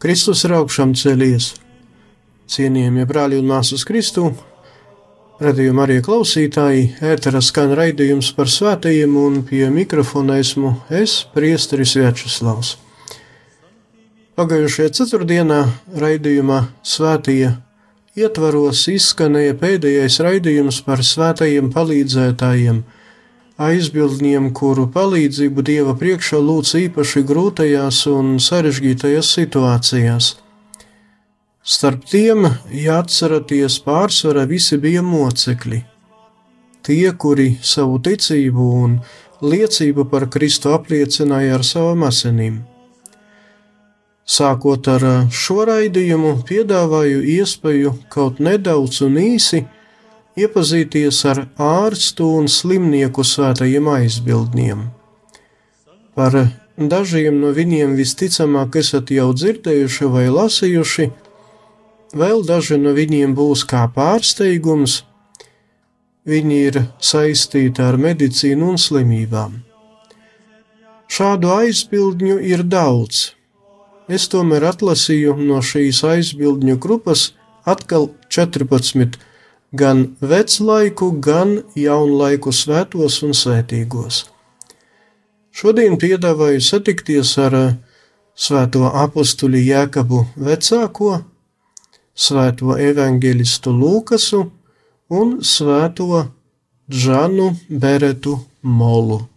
Kristus ir augšām cēlies. Cienījamie brāļi un māsas Kristu, Radījuma arī klausītāji, ētera skan raidījums par svētajiem, un pie mikrofona esmu es, Priesteris Večeslavs. Pagājušajā ceturtdienā raidījumā Svētie ietvaros izskanēja pēdējais raidījums par svētajiem palīdzētājiem, aizbildņiem, kuru palīdzību Dieva priekšā lūdz īpaši grūtajās un sarežģītajās situācijās. Starp tiem, ja atceraties, pārsvarā visi bija mocekļi. Tie, kuri savu ticību un liecību par Kristu apliecināja ar savām asinīm. Sākot ar šo raidījumu, piedāvāju iespēju kaut nedaudz un īsi iepazīties ar ārstu un slimnieku svētajiem aizbildniem. Par dažiem no viņiem visticamāk esat jau dzirdējuši vai lasījuši, Vēl daži no viņiem būs kā pārsteigums, viņi ir saistīti ar medicīnu un slimībām. Šādu aizbildņu ir daudz. Es tomēr atlasīju no šīs aizbildņu grupas atkal 14, gan veclaiku, gan jaunlaiku svētos un svētīgos. Šodien piedāvāju satikties ar svēto apustuli Jēkabu vecāko, svēto evaņģēlistu Lūkasu un svēto Džanu Beretu Molu.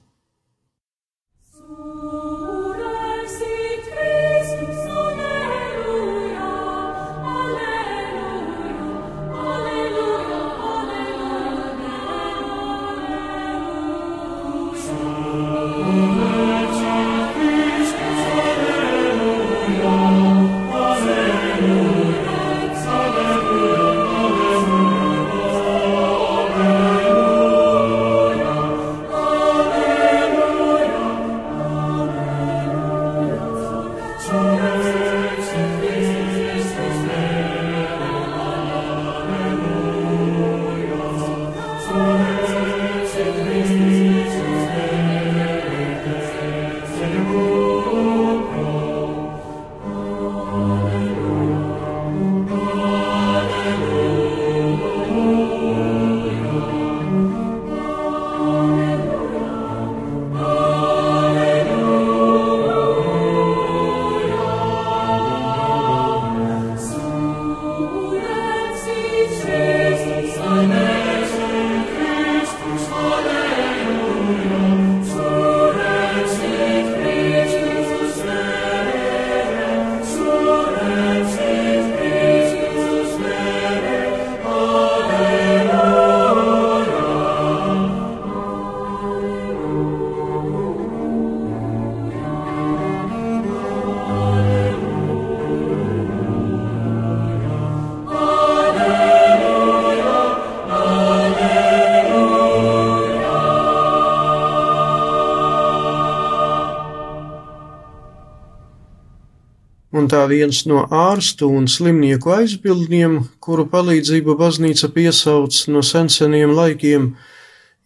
Un tā viens no ārstu un slimnieku aizbildņiem, kuru palīdzību baznīca piesauc no senseniem laikiem,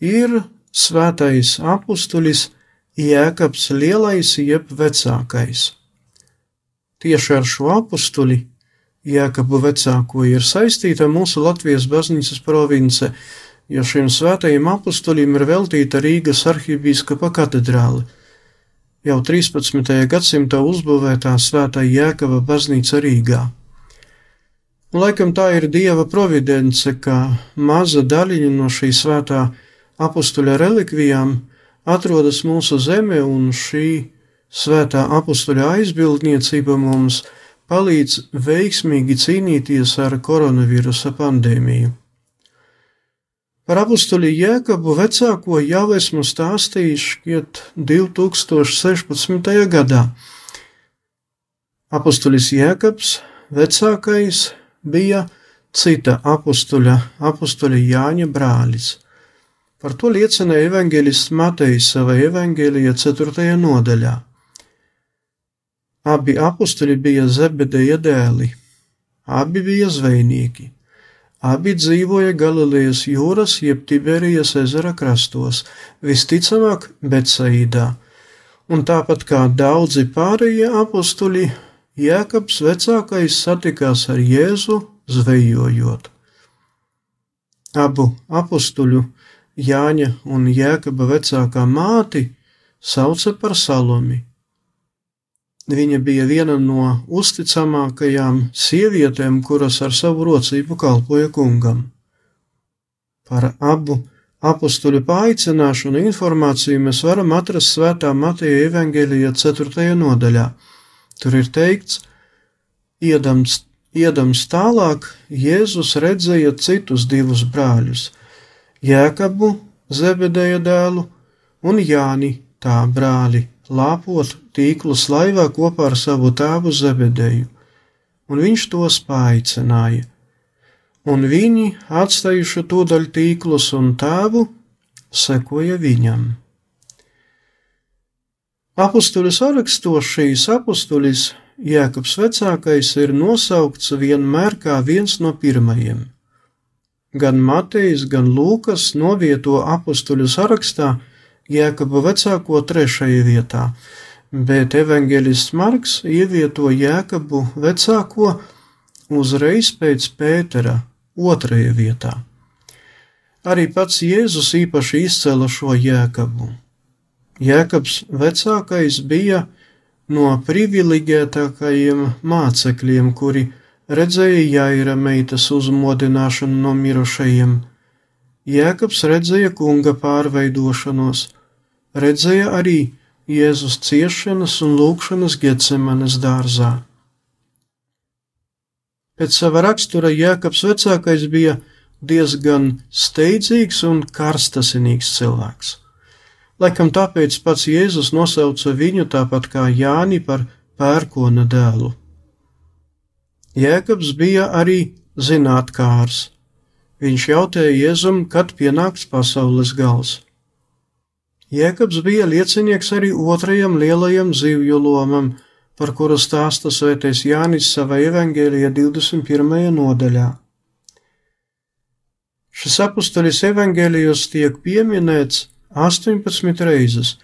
ir svētais apustulis Jēkabs Lielais jeb vecākais. Tieši ar šo apustuli Jēkabu vecāko ir saistīta mūsu Latvijas baznīcas province, jo šim svētajam apustulim ir veltīta Rīgas arhibīskapa katedrāle. Jau 13. gadsimtā uzbūvētā Svētā Jēkaba baznīca Rīgā. Un laikam tā ir Dieva providence, ka maza daļiņa no šī svētā apustuļa relikvijām atrodas mūsu zemē, un šī svētā apustuļa aizbildniecība mums palīdz veiksmīgi cīnīties ar koronavīrusa pandēmiju. Par apakstuļu Jēkabu vecāko jau esmu stāstījis šķiet 2016. gadā. Apustulis Jēkabs, vecākais, bija cita apustuļa, apustuļa Jāņa brālis. Par to liecina evanģēlists Matejs savā evanģēlijā 4. nodaļā. Abi apustuļi bija Zebedeja dēli, abi bija zvejnieki. Abi dzīvoja Galilejas jūras jeb Tiberijas ezera krastos, visticamāk Betsaidā, un tāpat kā daudzi pārējie apstuļi, Jēkabs vecākais satikās ar Jēzu zvejojot. Abu apstuļu Jāņa un Jēkaba vecākā māti sauca par Salomi. Viņa bija viena no uzticamākajām sievietēm, kuras ar savu rocību kalpoja kungam. Par abu apstuļu paaicināšanu informāciju mēs varam atrast Svētā Mateja evaņģēlijā 4. nodaļā. Tur ir teikts, iedams, iedams tālāk, Jēzus redzēja citus divus brāļus - Jēkabu, Zebedeja dēlu un Jāni, tā brāli lāpot tīklus laivā kopā ar savu tēvu Zebedeju, un viņš tos paaicināja. Un viņi, atstājuši tūdaļ tīklus un tēvu, sekoja viņam. Apustuļu sarakstos šīs apustuļis Jēkabs vecākais ir nosaukts vienmēr kā viens no pirmajiem. Gan Matejs, gan Lūkas novieto apustuļu sarakstā Jēkabu vecāko trešajā vietā, bet evanģēlists Marks ievieto Jēkabu vecāko uzreiz pēc Pētera otrajā vietā. Arī pats Jēzus īpaši izcēla šo Jēkabu. Jēkabs vecākais bija no privileģētākajiem mācekļiem, kuri redzēja Jaira meitas uzmodināšanu no mirušajiem. Jēkabs redzēja kunga pārveidošanos, redzēja arī Jēzus ciešanas un lūkšanas Getsemanes dārzā. Pēc sava rakstura Jēkabs vecākais bija diezgan steidzīgs un karstasinīgs cilvēks. Laikam tāpēc pats Jēzus nosauca viņu tāpat kā Jāni par pērkona dēlu. Jēkabs bija arī zinātkārs. Viņš jautāja Jēzum, kad pienāks pasaules gals. Jēkabs bija liecinieks arī otrajam lielajam zivju lomam, par kuru stāsta svētais Jānis savā evangēlijā 21. nodaļā. Šis apustulis evangēlijos tiek pieminēts 18 reizes.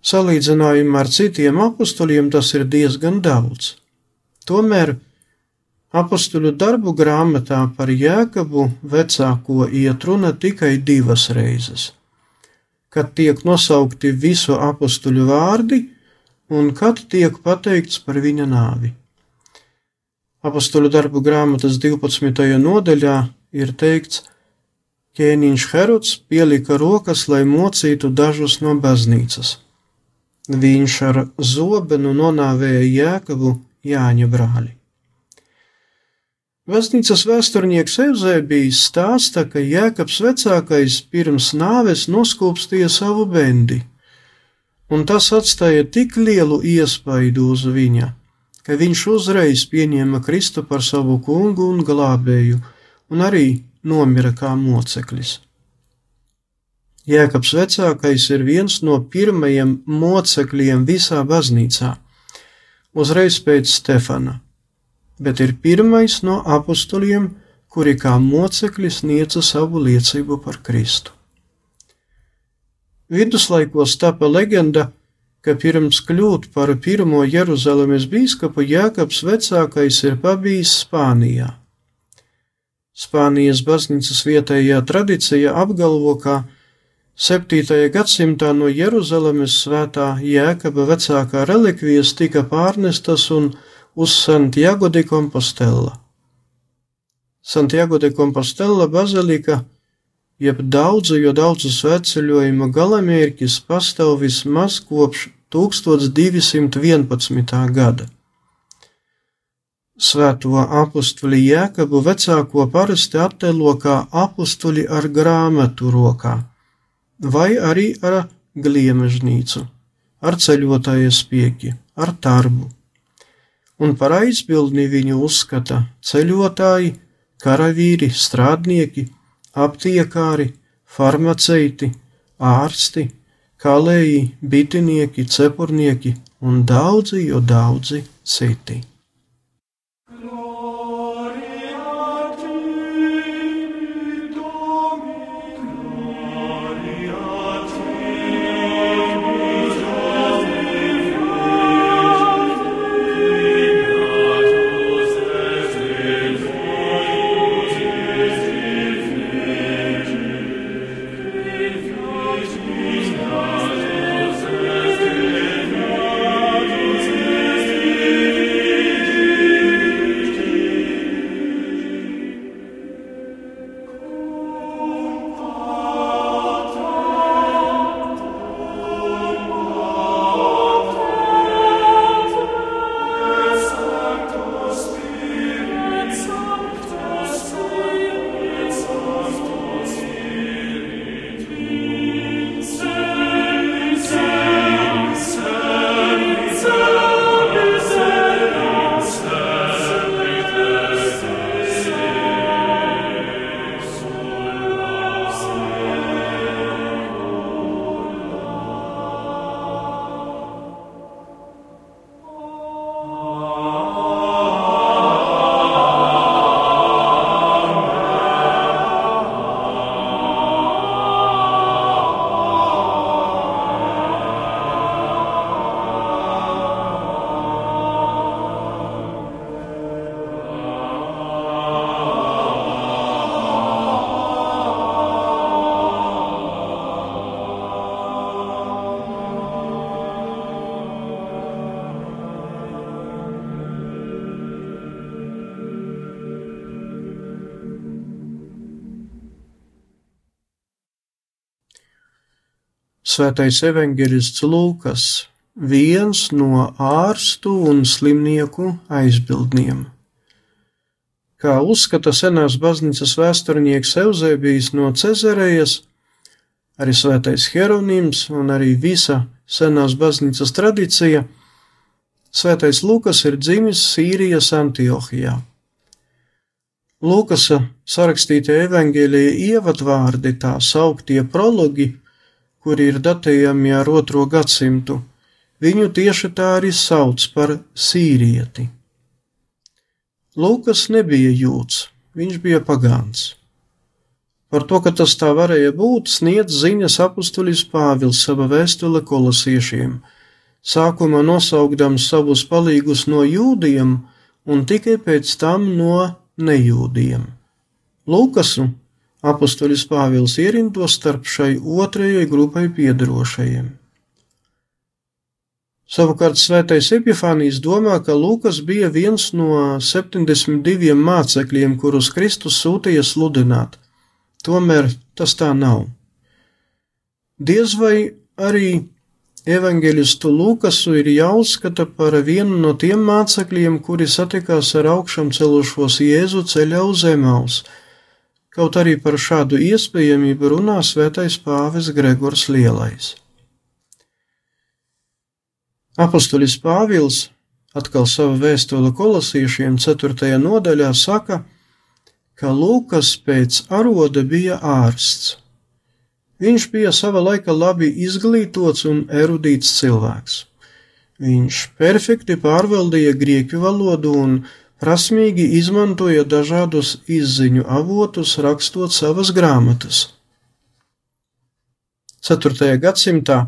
Salīdzinājumā ar citiem apustuliem tas ir diezgan daudz. Tomēr apustuļu darbu grāmatā par Jēkabu vecāko iet runa tikai divas reizes kad tiek nosaukti visu apstuļu vārdi un kad tiek pateikts par viņa nāvi. Apstuļu darbu grāmatas 12. nodaļā ir teikts, ķēniņš Herods pielika rokas, lai mocītu dažus no baznīcas. Viņš ar zobenu nonāvēja Jēkabu Jāņa brāli. Baznīcas vēsturnieks Eusēbijs stāsta, ka Jēkabs vecākais pirms nāves noskūpstīja savu bendi, un tas atstāja tik lielu iespaidu uz viņa, ka viņš uzreiz pieņēma Kristu par savu kungu un glābēju, un arī nomira kā moceklis. Jēkabs vecākais ir viens no pirmajiem mocekļiem visā baznīcā, uzreiz pēc Stefana bet ir pirmais no apostoliem, kuri kā mocekļi sniedza savu liecību par Kristu. Viduslaikos tapa leģenda, ka pirms kļūt par pirmo Jeruzalemes bīskapu Jākaps vecākais ir pabijis Spānijā. Spānijas baznīcas vietējā tradīcija apgalvo, ka 7. gadsimtā no Jeruzalemes svētā Jēkaba vecākā relikvijas tika pārnestas un uz Santiago de Compostela. Santiago de Compostela bazilika, jeb daudzu, jo daudzu svētceļojumu galamērķis pastāv vismaz kopš 1211. gada. Svēto apustuli Jēkabu vecāko parasti attēlo kā apustuli ar grāmatu rokā, vai arī ar gliemežnīcu, ar ceļotāja spieki, ar tarbu. Un par aizbildni viņu uzskata ceļotāji, karavīri, strādnieki, aptiekāri, farmaceiti, ārsti, kalēji, bitinieki, cepurnieki un daudzi, jo daudzi citi. Svētais evaņģēlists Lūkas, viens no ārstu un slimnieku aizbildniem. Kā uzskata senās baznīcas vēsturnieks Eusebijs no Cezarejas, arī svētais Hieronims un arī visa senās baznīcas tradīcija, svētais Lūkas ir dzimis Sīrijas Antiohijā. Lūkasa sarakstītie evaņģēlīja ievadvārdi, tā sauktie prologi, kuri ir datējami ar otro gadsimtu, viņu tieši tā arī sauc par sīrieti. Lūkas nebija jūts, viņš bija pagāns. Par to, ka tas tā varēja būt, sniedz ziņas apustulis Pāvils sava vēstule kolosiešiem, sākumā nosaukdams savus palīgus no jūdiem un tikai pēc tam no nejūdiem. Lūkasu Apostolis Pāvils ierinto starp šai otrajai grupai piedarošajiem. Savukārt svētais Epifānijas domā, ka Lūkas bija viens no 72 mācekļiem, kurus Kristus sūtīja sludināt. Tomēr tas tā nav. Diez vai arī evanģelistu Lūkasu ir jāuzskata par vienu no tiem mācekļiem, kuri satikās ar augšām celušos Jēzu ceļā uz Emaus kaut arī par šādu iespējamību runā svētais pāvis Gregors Lielais. Apostolis Pāvils atkal savu vēstuli kolosīšiem 4. nodaļā saka, ka Lūkas pēc aroda bija ārsts. Viņš bija sava laika labi izglītots un erudīts cilvēks. Viņš perfekti pārvaldīja grieķu valodu un prasmīgi izmantoja dažādus izziņu avotus, rakstot savas grāmatas. 4. gadsimtā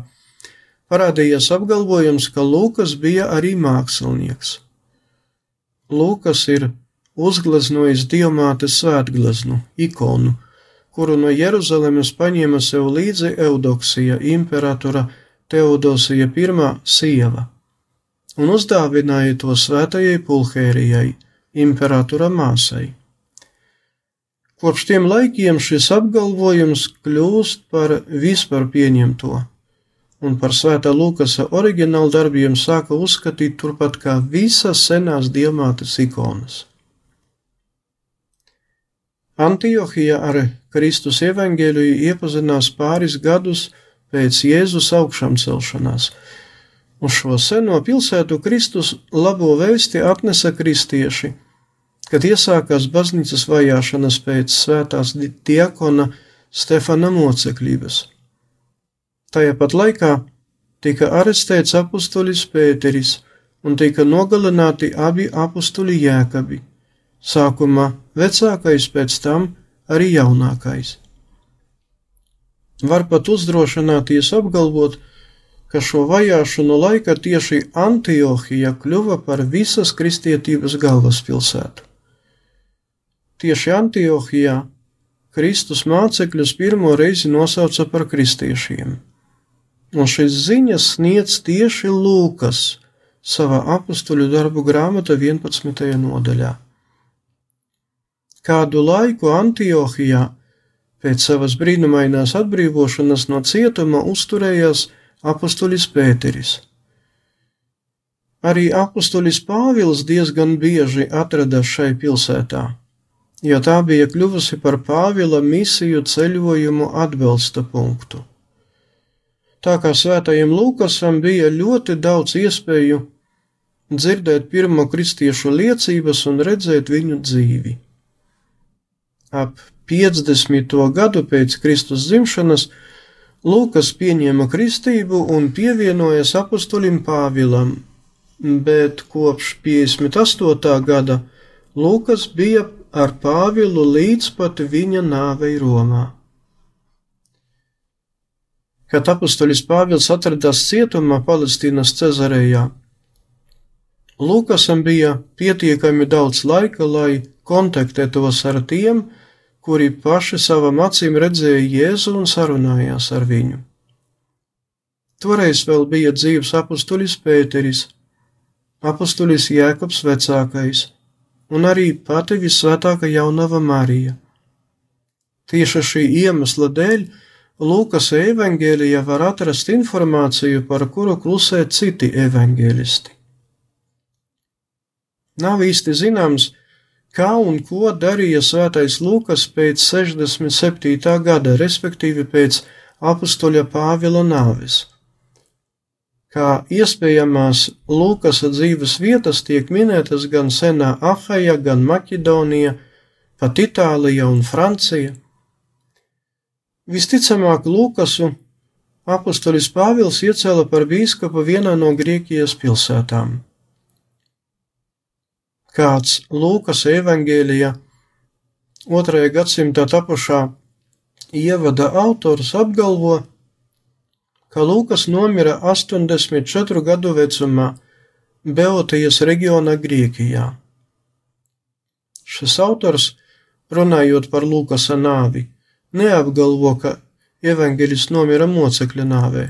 parādījās apgalvojums, ka Lūkas bija arī mākslinieks. Lūkas ir uzgleznojis diamātes svētgleznu, ikonu, kuru no Jeruzalemes paņēma sev līdzi Eudoksija, imperatora Teodosija I sieva, un uzdāvināja to svētajai Pulhērijai, imperatora māsai. Kopš tiem laikiem šis apgalvojums kļūst par vispār pieņemto, un par svētā Lukasa oriģinālu darbiem sāka uzskatīt turpat kā visas senās diamātas ikonas. Antiohija ar Kristus evaņģēliju iepazinās pāris gadus pēc Jēzus augšām celšanās. Uz šo seno pilsētu Kristus labo vēsti atnesa kristieši, kad iesākās baznīcas vajāšanas pēc svētās diakona Stefana mocekļības. Tajā pat laikā tika arestēts apustulis Pēteris un tika nogalināti abi apustuli Jēkabi, sākumā vecākais, pēc tam arī jaunākais. Var pat uzdrošināties apgalvot, ka šo vajāšanu laikā tieši Antiohija kļuva par visas kristietības galvaspilsētu. Tieši Antiohijā Kristus mācekļus pirmo reizi nosauca par kristiešiem, un šīs ziņas sniedz tieši Lūkas savā apstuļu darbu grāmata 11. nodaļā. Kādu laiku Antiohijā pēc savas brīnumainās atbrīvošanas no cietuma uzturējās apustulis Pēteris. Arī apustulis Pāvils diezgan bieži atradās šai pilsētā, jo tā bija kļuvusi par Pāvila misiju ceļojumu atbalsta punktu. Tā kā svētajam Lukasam bija ļoti daudz iespēju dzirdēt pirmo kristiešu liecības un redzēt viņu dzīvi ap 50. gadu pēc Kristus dzimšanas, Lūkas pieņēma kristību un pievienojas apustulim Pāvilam, bet kopš 58. gada Lūkas bija ar Pāvilu līdz pat viņa nāvei Romā. Kad apustulis Pāvils atradās cietumā Palestīnas Cezarejā, Lūkasam bija pietiekami daudz laika, lai kontaktētos ar tiem, kuri paši savam acīm redzēja Jēzu un sarunājās ar viņu. Toreiz vēl bija dzīves apustulis Pēteris, apustulis Jēkabs vecākais un arī pati visvētākā jaunava Marija. Tieši šī iemesla dēļ Lūkas evanģēlijā var atrast informāciju, par kuru klusē citi evanģēlisti. Nav īsti zināms, kā un ko darīja svētais Lukas pēc 67. gada, respektīvi pēc apustuļa Pāvila nāves. Kā iespējamās Lukasa dzīves vietas tiek minētas gan senā Ahaja, gan Maķedonija, pat Itālija un Francija. Visticamāk, Lukasu apustulis Pāvils iecēla par bīskapu vienā no Grieķijas pilsētām kāds Lūkas evaņģēlija otrajā gadsimtā tapušā ievada autors apgalvo, ka Lūkas nomira 84 gadu vecumā Beotijas reģionā Grieķijā. Šis autors, runājot par Lūkasa nāvi, neapgalvo, ka evaņģēlis nomira mocekļa nāvē,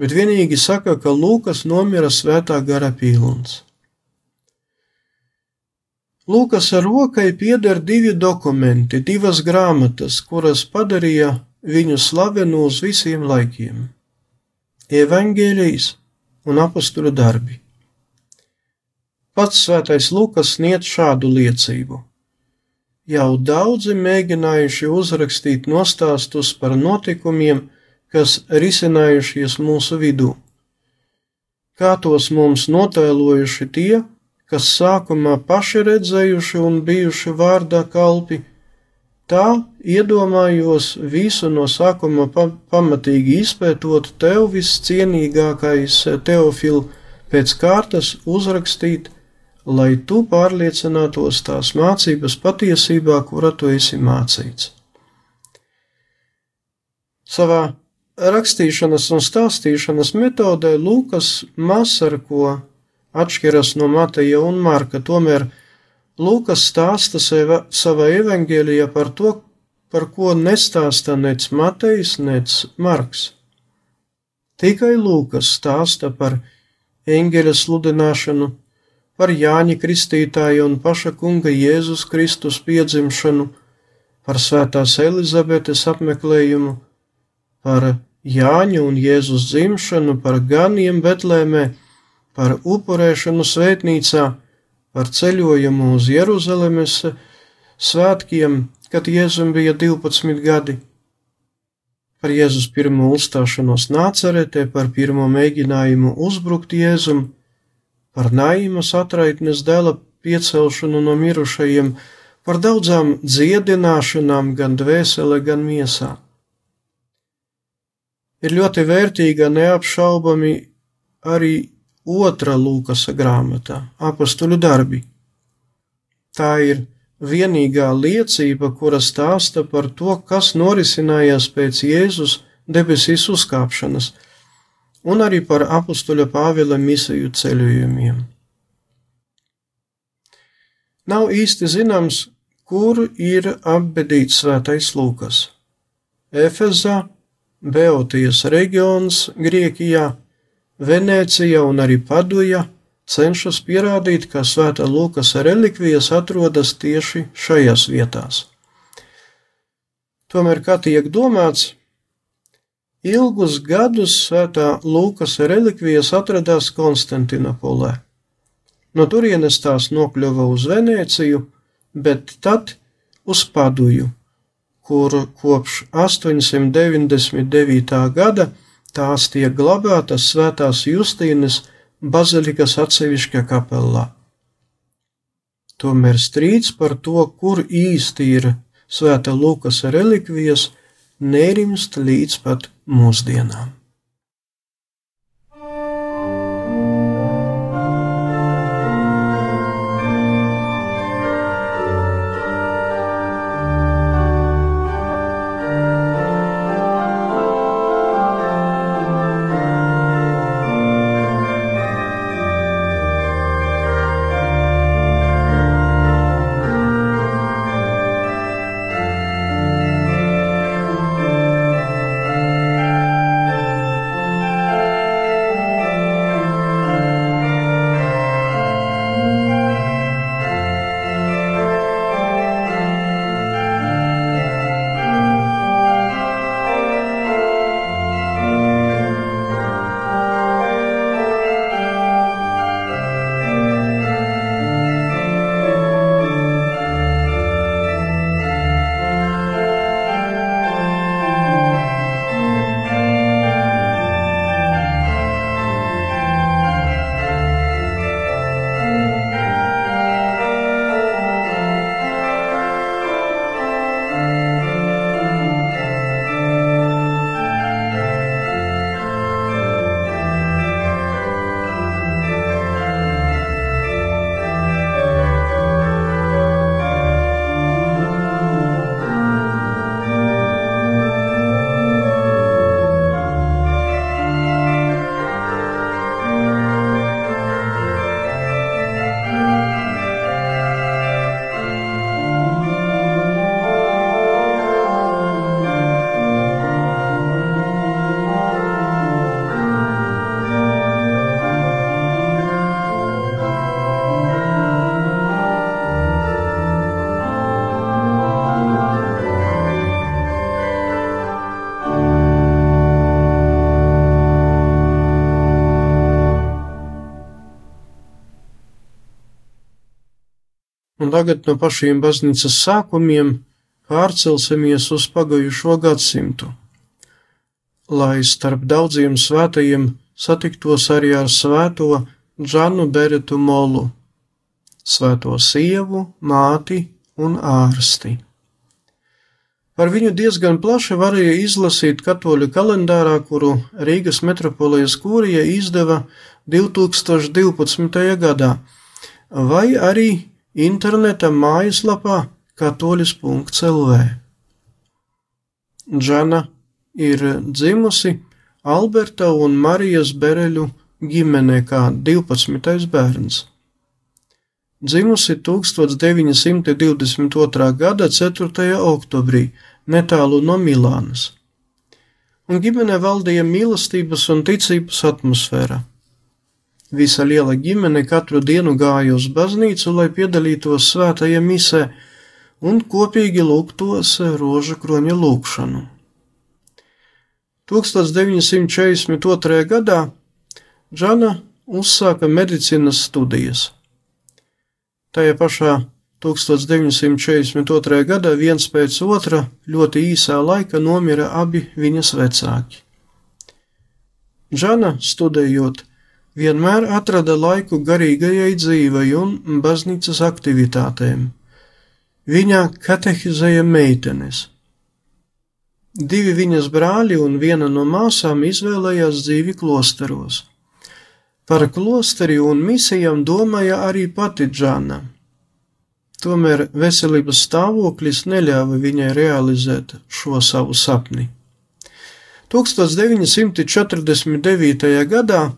bet vienīgi saka, ka Lūkas nomira svētā gara pilns. Lūkas rokai pieder divi dokumenti, divas grāmatas, kuras padarīja viņu slavenu uz visiem laikiem - Evangelijas un apaksturu darbi. Pats svētais Lukas sniedz šādu liecību. Jau daudzi mēģinājuši uzrakstīt nostāstus par notikumiem, kas risinājušies mūsu vidū. Kā tos mums notēlojuši tie, kas sākumā paši redzējuši un bijuši vārdā kalpi, tā iedomājos visu no sākuma pa pamatīgi izpētot tev viscienīgākais teofil pēc kārtas uzrakstīt, lai tu pārliecinātos tās mācības patiesībā, kura tu esi mācīts. Savā rakstīšanas un stāstīšanas metodē Lūkas Masarko atšķiras no Mateja un Marka. Tomēr Lūkas stāsta seva, savā evaņģēlijā par to, par ko nestāsta nec Matejs, nec Marks. Tikai Lūkas stāsta par eņģeļa sludināšanu, par Jāņa Kristītāja un paša kunga Jēzus Kristus piedzimšanu, par svētās Elizabetes apmeklējumu, par Jāņu un Jēzus dzimšanu, par ganiem Betlēmē, par upurēšanu svētnīcā, par ceļojumu uz Jeruzalemes svētkiem, kad Jēzum bija 12 gadi, par Jēzus pirmo uzstāšanos nāceretē, par pirmo mēģinājumu uzbrukt Jēzum, par Naimas atraitnes dēla piecelšanu no mirušajiem, par daudzām dziedināšanām gan dvēsele, gan miesā. Ir ļoti vērtīga neapšaubami arī otra Lūkasa grāmata - apakstuļu darbi. Tā ir vienīgā liecība, kura stāsta par to, kas norisinājās pēc Jēzus debesīs uzkāpšanas, un arī par apakstuļa Pāvila misiju ceļojumiem. Nav īsti zināms, kur ir apbedīts svētais Lūkas. Efezā, Beotijas reģions Grieķijā, Venēcija un arī Paduja cenšas pierādīt, ka svētā Lūkas relikvijas atrodas tieši šajās vietās. Tomēr, kā tiek domāts, ilgus gadus svētā Lūkas relikvijas atradās Konstantinopolē. No turienes tās nokļuva uz Venēciju, bet tad uz Paduju, kur kopš 899. gada tās tiek glabātas svētās Justīnas bazilikas atsevišķā kapelā. Tomēr strīds par to, kur īsti ir svēta Lukas relikvijas, nerimst līdz pat mūsdienām. Un tagad no pašiem baznīcas sākumiem pārcelsimies uz pagājušo gadsimtu, lai starp daudziem svētajiem satiktos arī ar svēto Džanu Beretu Molu, svēto sievu, māti un ārsti. Par viņu diezgan plaši varēja izlasīt katoļu kalendārā, kuru Rīgas metropolijas kūrija izdeva 2012. gadā, vai arī interneta mājaslapā katoļus.lv. Džana ir dzimusi Alberta un Marijas Bereļu ģimenē kā 12. bērns. Dzimusi 1922. gada 4. oktobrī netālu no Milānas. Un ģimenē valdīja mīlestības un ticības atmosfēra. Visa liela ģimene katru dienu gāja uz baznīcu, lai piedalītos svētajā misē un kopīgi lūgtos rožu kroņa lūgšanu. 1942. gadā Džana uzsāka medicīnas studijas. Tajā pašā 1942. gadā viens pēc otra ļoti īsā laika nomira abi viņas vecāki. Džana, studējot, vienmēr atrada laiku garīgajai dzīvei un baznīcas aktivitātēm. Viņa katehizēja meitenes. Divi viņas brāļi un viena no māsām izvēlējās dzīvi klosteros. Par klosteri un misijām domāja arī pati Džana. Tomēr veselības stāvoklis neļāva viņai realizēt šo savu sapni. 1949. gadā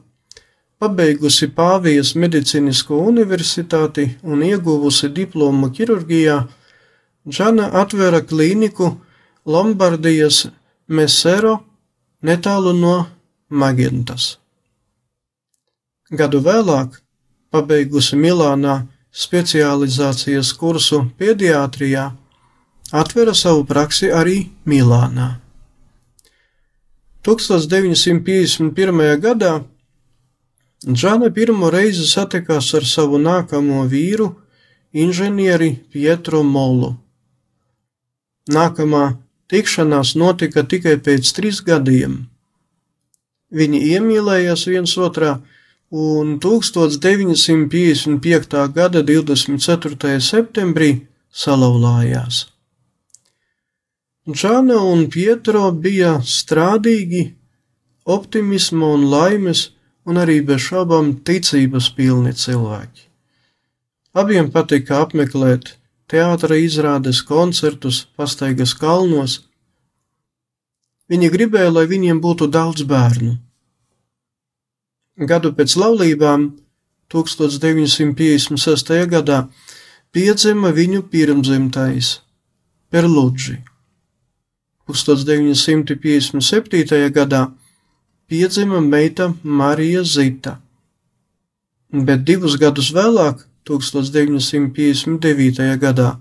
pabeigusi Pāvijas medicīnisko universitāti un ieguvusi diplomu ķirurģijā, Džana atvēra klīniku Lombardijas Mesero netālu no Magentas. Gadu vēlāk, pabeigusi Milānā specializācijas kursu pediatrijā, atvera savu praksi arī Milānā. 1951. gadā Džana pirmo reizi satikās ar savu nākamo vīru, inženieri Pietro Molu. Nākamā tikšanās notika tikai pēc trīs gadiem. Viņi iemīlējās viens otrā, un 1955. gada 24. septembrī salauzās. Džana un Pietro bija strādīgi, optimisma un laimes, un arī bez šaubām ticības pilni cilvēki. Abiem patika apmeklēt teātra izrādes, koncertus, pastaigas kalnos. Viņi gribēja, lai viņiem būtu daudz bērnu. Gadu pēc laulībām, 1956. gadā, piedzima viņu pirmzimtais Perluģi. 1957. gadā piedzima meita Marija Zita, bet divus gadus vēlāk, 1959. gadā,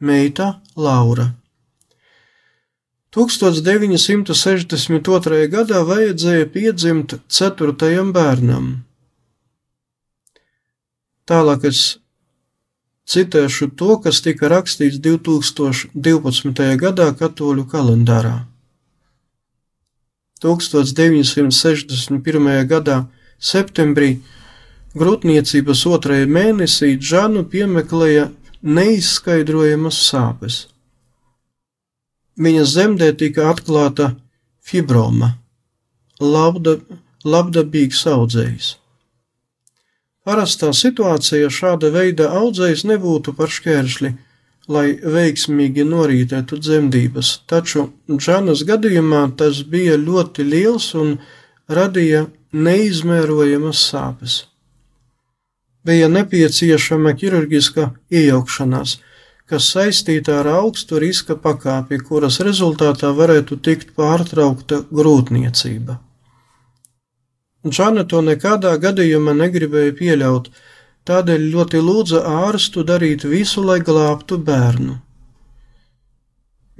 meita Laura. 1962. gadā vajadzēja piedzimt ceturtajam bērnam. Tālāk es citēšu to, kas tika rakstīts 2012. gadā katoļu kalendārā. 1961. gadā septembrī grūtniecības otrajā mēnesī Džanu piemeklēja neizskaidrojamas sāpes. Viņa zemdē tika atklāta fibroma, labda, labdabīgs audzējs. Parastā situācijā šāda veida audzējs nebūtu par šķēršļi, lai veiksmīgi norītētu dzemdības, taču Džanas gadījumā tas bija ļoti liels un radīja neizmērojamas sāpes. Bija nepieciešama ķirurģiska iejaukšanās, kas saistīta ar augstu riska pakāpi, kuras rezultātā varētu tikt pārtraukta grūtniecība. Džana to nekādā gadījumā negribēja pieļaut, tādēļ ļoti lūdza ārstu darīt visu, lai glābtu bērnu.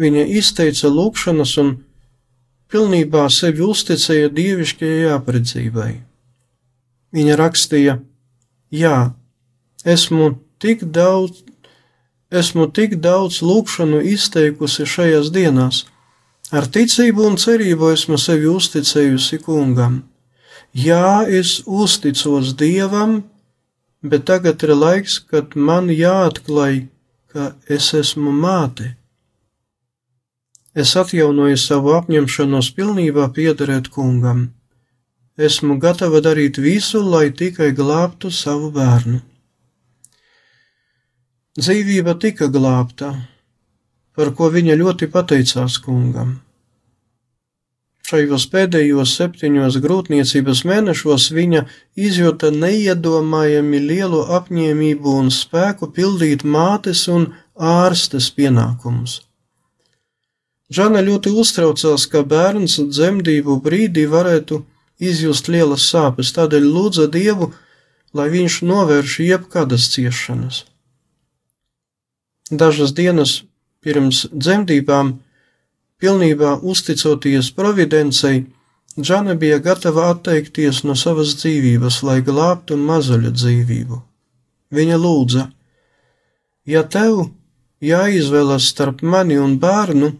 Viņa izteica lūgšanas un pilnībā sevi uzticēja dievišķajai apredzībai. Viņa rakstīja: Jā, esmu tik daudz, esmu tik daudz lūgšanu izteikusi šajās dienās, ar ticību un cerību esmu sevi uzticējusi kungam. Jā, es uzticos Dievam, bet tagad ir laiks, kad man jāatklāj, ka es esmu māte. Es atjaunoju savu apņemšanos pilnībā piederēt kungam. Esmu gatava darīt visu, lai tikai glābtu savu bērnu. Dzīvība tika glābta, par ko viņa ļoti pateicās kungam. Šajos pēdējos septiņos grūtniecības mēnešos viņa izjūta neiedomājami lielu apņēmību un spēku pildīt mātes un ārstes pienākumus. Žana ļoti uztraucās, ka bērns dzemdību brīdī varētu izjust lielas sāpes, tādēļ lūdza Dievu, lai viņš novērš jebkādas ciešanas. Dažas dienas pirms dzemdībām, pilnībā uzticoties providencei, Džana bija gatava atteikties no savas dzīvības, lai glābtu mazuļa dzīvību. Viņa lūdza: Ja tev jāizvēlas starp mani un bērnu,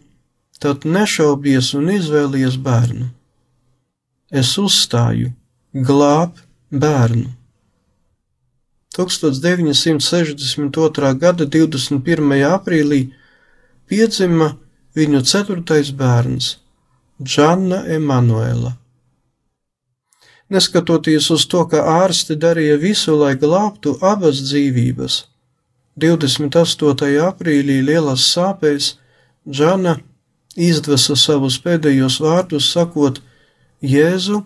tad nešaubies un izvēlies bērnu. Es uzstāju, glāb bērnu. 1962. gada 21. aprīlī piedzima viņu ceturtais bērns Džanna Emanuela. Neskatoties uz to, ka ārsti darīja visu, lai glābtu abas dzīvības, 28. aprīlī lielās sāpēs Džana izdvesa savus pēdējos vārdus, sakot: Jēzu,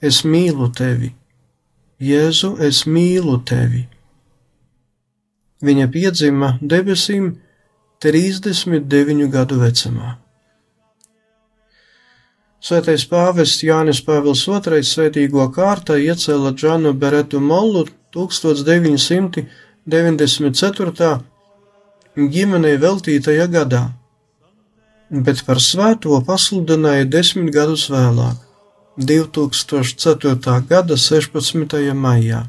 es mīlu tevi! Jēzu, es mīlu tevi! Viņa piedzima debesīm 39 gadu vecumā. Svētais pāvests Jānis Pāvils II svētīgo kārtā iecēla Džanu Beretu Mollu 1994. ģimenei veltītajā gadā, bet par svēto pasludināja desmit gadus vēlāk, 2004. gada 16. maijā.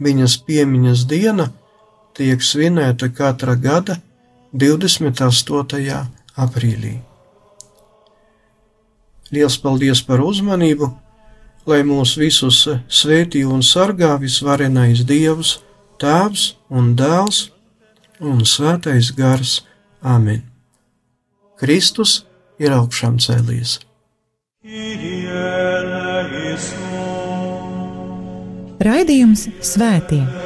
Viņas piemiņas diena tiek svinēta katra gada 28. aprīlī. Liels paldies par uzmanību, lai mūs visus svētī un sargā visvarenais Dievs, Tēvs un Dēls un Svētais Gars. Āmen! Kristus ir augšām cēlies! Raidījums Svētie.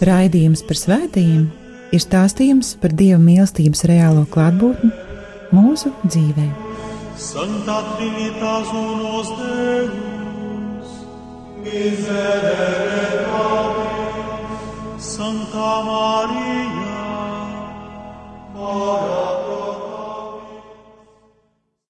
Raidījums par svētījumiem ir stāstījums par Dieva mīlestības reālo klātbūtni mūsu dzīvē. Santa Trinitas unos Deus, miserere Dei, Santa Maria, ora